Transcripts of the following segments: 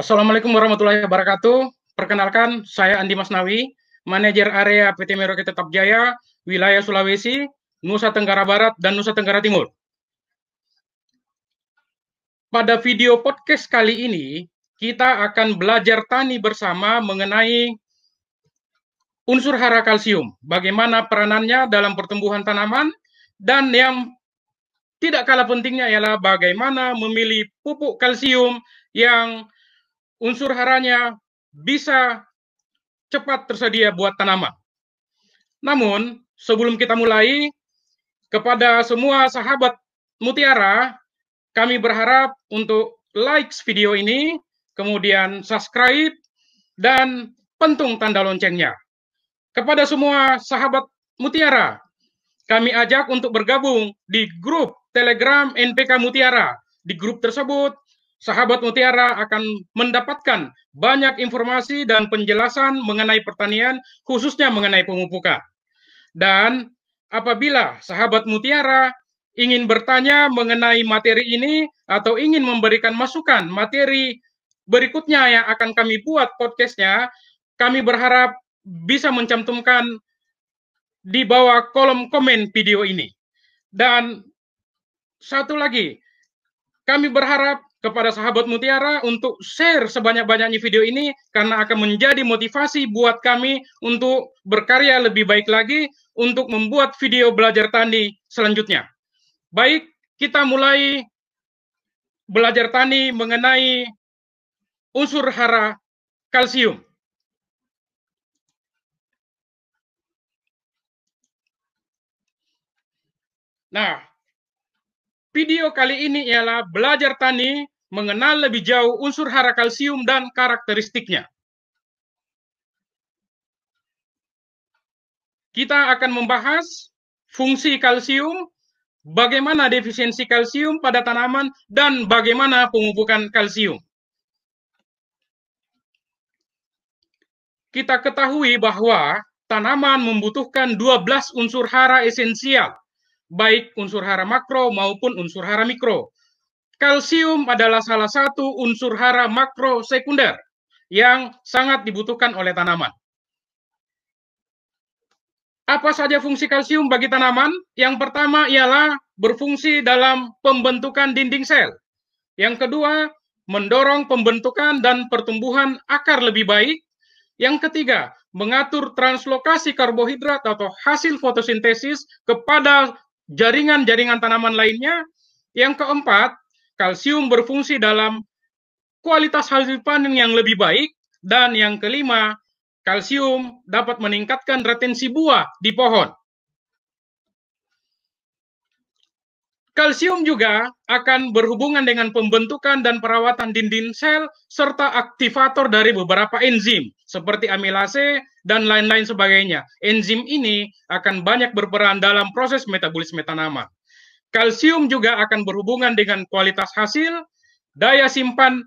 Assalamualaikum warahmatullahi wabarakatuh. Perkenalkan, saya Andi Masnawi, manajer area PT Merauke Tetap Jaya, wilayah Sulawesi, Nusa Tenggara Barat, dan Nusa Tenggara Timur. Pada video podcast kali ini, kita akan belajar tani bersama mengenai unsur hara kalsium, bagaimana peranannya dalam pertumbuhan tanaman, dan yang tidak kalah pentingnya ialah bagaimana memilih pupuk kalsium yang unsur haranya bisa cepat tersedia buat tanaman. Namun, sebelum kita mulai, kepada semua sahabat Mutiara, kami berharap untuk like video ini, kemudian subscribe, dan pentung tanda loncengnya. Kepada semua sahabat Mutiara, kami ajak untuk bergabung di grup Telegram NPK Mutiara. Di grup tersebut, sahabat Mutiara akan mendapatkan banyak informasi dan penjelasan mengenai pertanian, khususnya mengenai pemupukan. Dan apabila sahabat Mutiara ingin bertanya mengenai materi ini atau ingin memberikan masukan materi berikutnya yang akan kami buat podcastnya, kami berharap bisa mencantumkan di bawah kolom komen video ini. Dan satu lagi, kami berharap kepada sahabat Mutiara untuk share sebanyak-banyaknya video ini karena akan menjadi motivasi buat kami untuk berkarya lebih baik lagi untuk membuat video belajar tani selanjutnya. Baik, kita mulai belajar tani mengenai unsur hara kalsium. Nah, video kali ini ialah belajar tani mengenal lebih jauh unsur hara kalsium dan karakteristiknya. Kita akan membahas fungsi kalsium, bagaimana defisiensi kalsium pada tanaman, dan bagaimana pemupukan kalsium. Kita ketahui bahwa tanaman membutuhkan 12 unsur hara esensial, baik unsur hara makro maupun unsur hara mikro kalsium adalah salah satu unsur hara makro sekunder yang sangat dibutuhkan oleh tanaman. Apa saja fungsi kalsium bagi tanaman? Yang pertama ialah berfungsi dalam pembentukan dinding sel. Yang kedua, mendorong pembentukan dan pertumbuhan akar lebih baik. Yang ketiga, mengatur translokasi karbohidrat atau hasil fotosintesis kepada jaringan-jaringan tanaman lainnya. Yang keempat, kalsium berfungsi dalam kualitas hasil panen yang lebih baik, dan yang kelima, kalsium dapat meningkatkan retensi buah di pohon. Kalsium juga akan berhubungan dengan pembentukan dan perawatan dinding sel serta aktivator dari beberapa enzim seperti amilase dan lain-lain sebagainya. Enzim ini akan banyak berperan dalam proses metabolisme tanaman. Kalsium juga akan berhubungan dengan kualitas hasil, daya simpan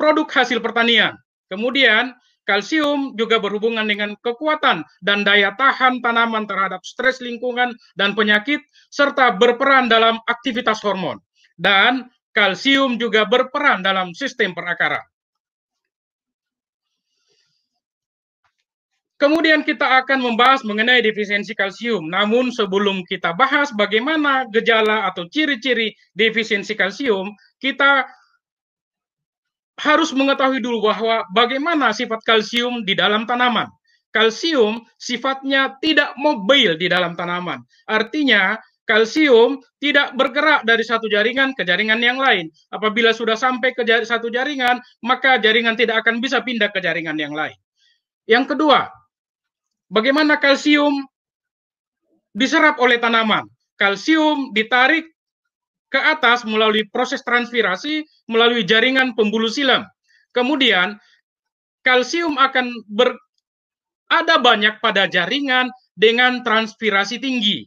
produk hasil pertanian. Kemudian, kalsium juga berhubungan dengan kekuatan dan daya tahan tanaman terhadap stres lingkungan dan penyakit, serta berperan dalam aktivitas hormon. Dan kalsium juga berperan dalam sistem perakaran. Kemudian kita akan membahas mengenai defisiensi kalsium. Namun sebelum kita bahas bagaimana gejala atau ciri-ciri defisiensi kalsium, kita harus mengetahui dulu bahwa bagaimana sifat kalsium di dalam tanaman. Kalsium sifatnya tidak mobil di dalam tanaman. Artinya kalsium tidak bergerak dari satu jaringan ke jaringan yang lain. Apabila sudah sampai ke satu jaringan, maka jaringan tidak akan bisa pindah ke jaringan yang lain. Yang kedua, Bagaimana kalsium diserap oleh tanaman? Kalsium ditarik ke atas melalui proses transpirasi melalui jaringan pembuluh silam. Kemudian kalsium akan berada banyak pada jaringan dengan transpirasi tinggi.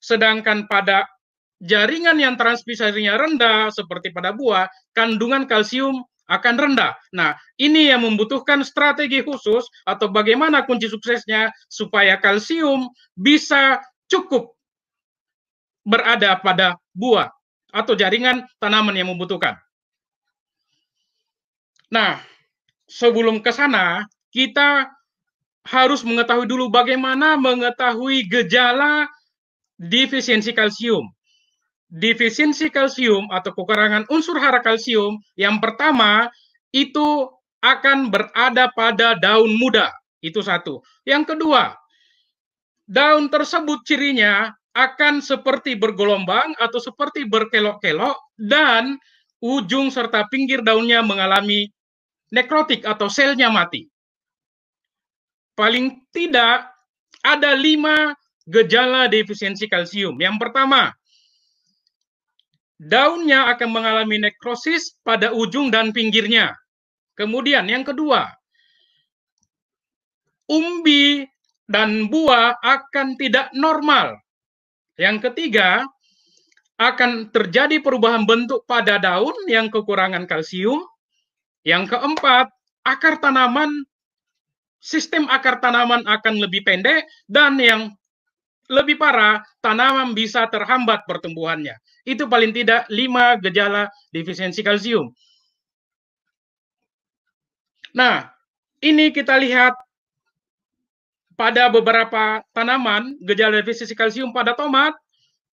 Sedangkan pada jaringan yang transpirasinya rendah seperti pada buah, kandungan kalsium akan rendah. Nah, ini yang membutuhkan strategi khusus atau bagaimana kunci suksesnya supaya kalsium bisa cukup berada pada buah atau jaringan tanaman yang membutuhkan. Nah, sebelum ke sana, kita harus mengetahui dulu bagaimana mengetahui gejala defisiensi kalsium. Defisiensi kalsium atau kekurangan unsur hara kalsium yang pertama itu akan berada pada daun muda. Itu satu. Yang kedua, daun tersebut cirinya akan seperti bergelombang atau seperti berkelok-kelok dan ujung serta pinggir daunnya mengalami nekrotik atau selnya mati. Paling tidak ada lima gejala defisiensi kalsium. Yang pertama, daunnya akan mengalami nekrosis pada ujung dan pinggirnya. Kemudian yang kedua, umbi dan buah akan tidak normal yang ketiga, akan terjadi perubahan bentuk pada daun yang kekurangan kalsium. Yang keempat, akar tanaman, sistem akar tanaman akan lebih pendek, dan yang lebih parah, tanaman bisa terhambat pertumbuhannya. Itu paling tidak lima gejala defisiensi kalsium. Nah, ini kita lihat pada beberapa tanaman, gejala defisiensi kalsium pada tomat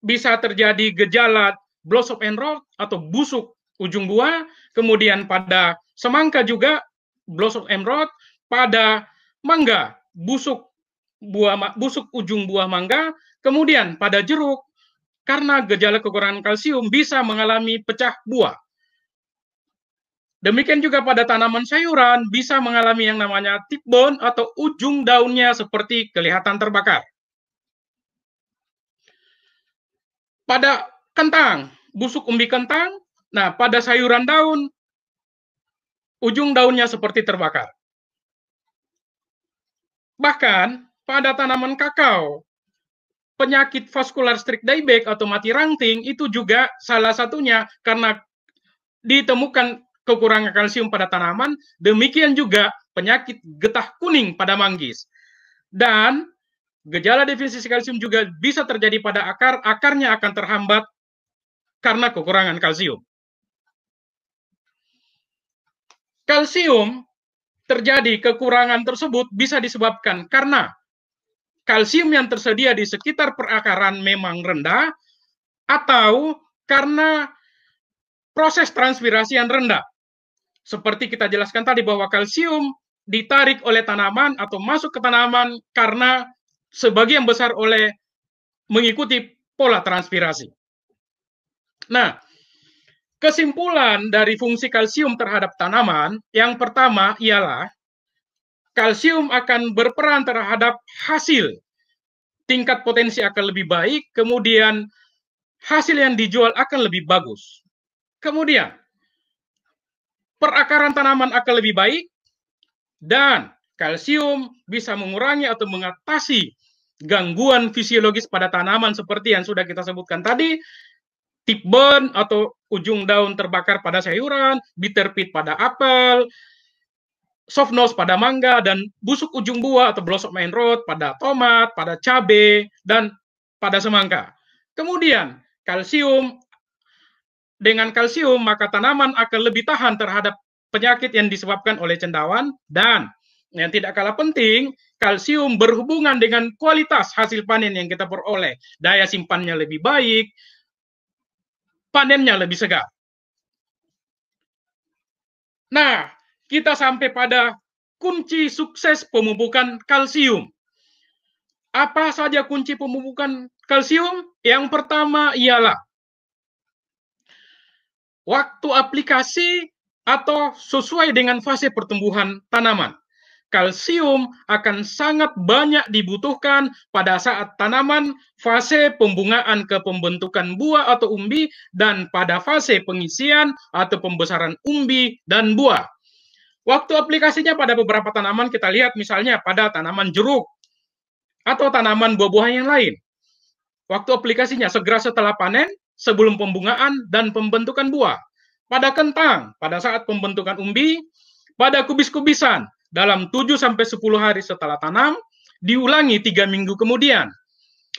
bisa terjadi gejala blossom and rot atau busuk ujung buah, kemudian pada semangka juga blossom and rot, pada mangga busuk buah busuk ujung buah mangga, kemudian pada jeruk karena gejala kekurangan kalsium bisa mengalami pecah buah. Demikian juga pada tanaman sayuran bisa mengalami yang namanya tip bone atau ujung daunnya seperti kelihatan terbakar. Pada kentang, busuk umbi kentang, nah pada sayuran daun, ujung daunnya seperti terbakar. Bahkan pada tanaman kakao, penyakit vaskular strict dieback atau mati ranting itu juga salah satunya karena ditemukan kekurangan kalsium pada tanaman, demikian juga penyakit getah kuning pada manggis. Dan gejala defisiensi kalsium juga bisa terjadi pada akar, akarnya akan terhambat karena kekurangan kalsium. Kalsium terjadi kekurangan tersebut bisa disebabkan karena kalsium yang tersedia di sekitar perakaran memang rendah atau karena proses transpirasi yang rendah. Seperti kita jelaskan tadi bahwa kalsium ditarik oleh tanaman atau masuk ke tanaman karena sebagian besar oleh mengikuti pola transpirasi. Nah, kesimpulan dari fungsi kalsium terhadap tanaman yang pertama ialah kalsium akan berperan terhadap hasil. Tingkat potensi akan lebih baik, kemudian hasil yang dijual akan lebih bagus. Kemudian, perakaran tanaman akan lebih baik, dan kalsium bisa mengurangi atau mengatasi gangguan fisiologis pada tanaman seperti yang sudah kita sebutkan tadi, tip burn atau ujung daun terbakar pada sayuran, bitter pit pada apel, soft nose pada mangga, dan busuk ujung buah atau blossom main rot pada tomat, pada cabai, dan pada semangka. Kemudian, kalsium dengan kalsium, maka tanaman akan lebih tahan terhadap penyakit yang disebabkan oleh cendawan dan yang tidak kalah penting, kalsium berhubungan dengan kualitas hasil panen yang kita peroleh. Daya simpannya lebih baik, panennya lebih segar. Nah, kita sampai pada kunci sukses pemupukan kalsium. Apa saja kunci pemupukan kalsium? Yang pertama ialah waktu aplikasi atau sesuai dengan fase pertumbuhan tanaman. kalsium akan sangat banyak dibutuhkan pada saat tanaman fase pembungaan ke pembentukan buah atau umbi dan pada fase pengisian atau pembesaran umbi dan buah. Waktu aplikasinya pada beberapa tanaman kita lihat misalnya pada tanaman jeruk atau tanaman buah-buahan yang lain. Waktu aplikasinya segera setelah panen, sebelum pembungaan dan pembentukan buah. Pada kentang, pada saat pembentukan umbi, pada kubis-kubisan, dalam 7 sampai 10 hari setelah tanam, diulangi tiga minggu kemudian.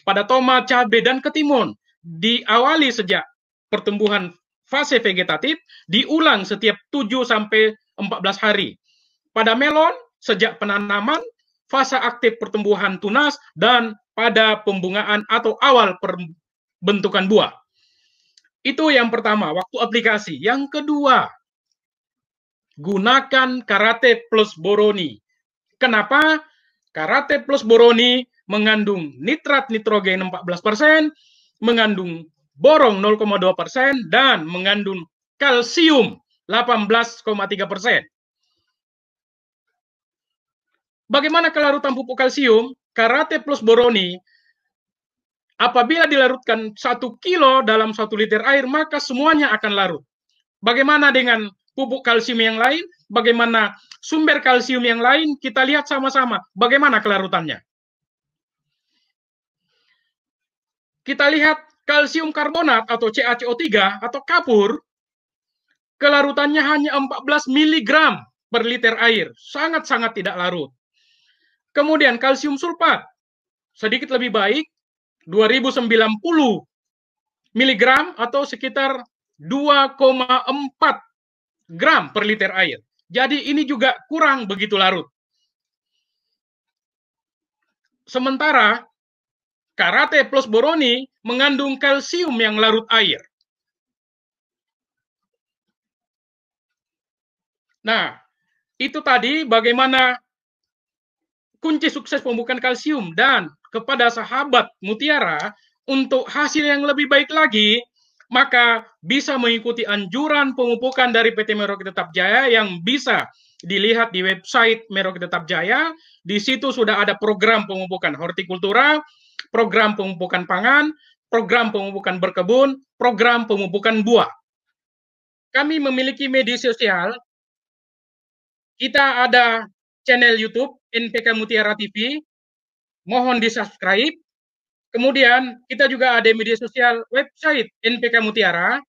Pada tomat, cabai, dan ketimun, diawali sejak pertumbuhan fase vegetatif, diulang setiap 7 sampai 14 hari. Pada melon, sejak penanaman, fase aktif pertumbuhan tunas, dan pada pembungaan atau awal perbentukan buah. Itu yang pertama, waktu aplikasi. Yang kedua, gunakan karate plus boroni. Kenapa? Karate plus boroni mengandung nitrat nitrogen 14%, mengandung borong 0,2%, dan mengandung kalsium 18,3%. Bagaimana kelarutan pupuk kalsium? Karate plus boroni apabila dilarutkan satu kilo dalam satu liter air, maka semuanya akan larut. Bagaimana dengan pupuk kalsium yang lain, bagaimana sumber kalsium yang lain, kita lihat sama-sama bagaimana kelarutannya. Kita lihat kalsium karbonat atau CaCO3 atau kapur, kelarutannya hanya 14 mg per liter air, sangat-sangat tidak larut. Kemudian kalsium sulfat, sedikit lebih baik, 2090 mg atau sekitar 2,4 gram per liter air. Jadi ini juga kurang begitu larut. Sementara karate plus boroni mengandung kalsium yang larut air. Nah, itu tadi bagaimana kunci sukses pembukaan kalsium dan kepada sahabat mutiara untuk hasil yang lebih baik lagi maka bisa mengikuti anjuran pemupukan dari PT Merauke Tetap Jaya yang bisa dilihat di website Merauke Tetap Jaya. Di situ sudah ada program pemupukan hortikultura, program pemupukan pangan, program pemupukan berkebun, program pemupukan buah. Kami memiliki media sosial. Kita ada channel YouTube NPK Mutiara TV. Mohon di-subscribe Kemudian kita juga ada media sosial website NPK Mutiara.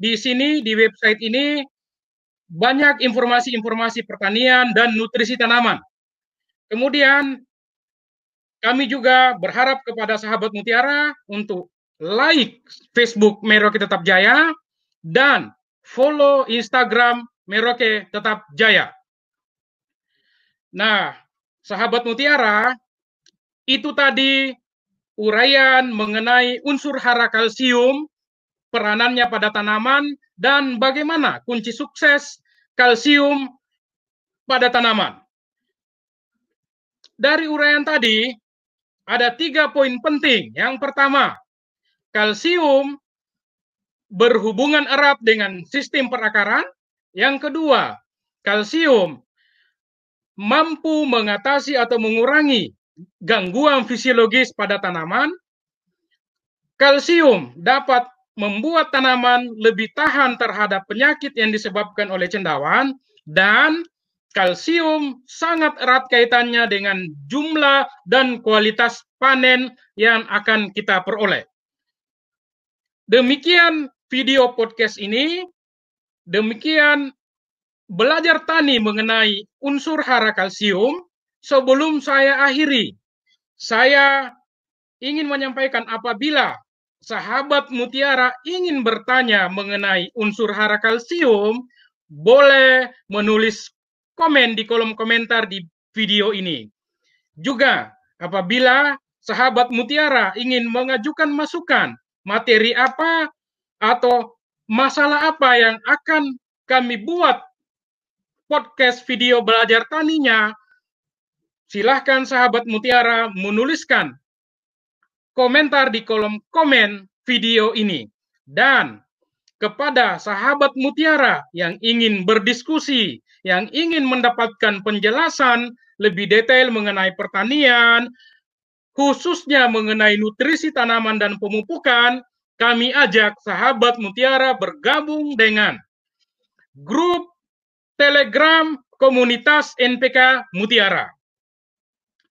Di sini di website ini banyak informasi-informasi pertanian dan nutrisi tanaman. Kemudian kami juga berharap kepada sahabat Mutiara untuk like Facebook Merauke Tetap Jaya dan follow Instagram Merauke Tetap Jaya. Nah, sahabat Mutiara, itu tadi uraian mengenai unsur hara kalsium, peranannya pada tanaman, dan bagaimana kunci sukses kalsium pada tanaman. Dari uraian tadi, ada tiga poin penting. Yang pertama, kalsium berhubungan erat dengan sistem perakaran. Yang kedua, kalsium mampu mengatasi atau mengurangi gangguan fisiologis pada tanaman, kalsium dapat membuat tanaman lebih tahan terhadap penyakit yang disebabkan oleh cendawan, dan kalsium sangat erat kaitannya dengan jumlah dan kualitas panen yang akan kita peroleh. Demikian video podcast ini. Demikian belajar tani mengenai unsur hara kalsium sebelum saya akhiri, saya ingin menyampaikan apabila sahabat mutiara ingin bertanya mengenai unsur hara kalsium, boleh menulis komen di kolom komentar di video ini. Juga apabila sahabat mutiara ingin mengajukan masukan, materi apa atau masalah apa yang akan kami buat podcast video belajar taninya, silahkan sahabat Mutiara menuliskan komentar di kolom komen video ini. Dan kepada sahabat Mutiara yang ingin berdiskusi, yang ingin mendapatkan penjelasan lebih detail mengenai pertanian, khususnya mengenai nutrisi tanaman dan pemupukan, kami ajak sahabat Mutiara bergabung dengan grup Telegram komunitas NPK Mutiara.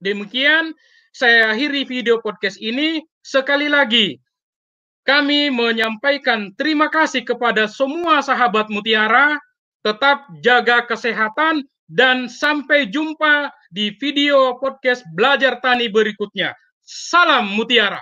Demikian saya akhiri video podcast ini. Sekali lagi, kami menyampaikan terima kasih kepada semua sahabat Mutiara. Tetap jaga kesehatan dan sampai jumpa di video podcast belajar tani berikutnya. Salam Mutiara.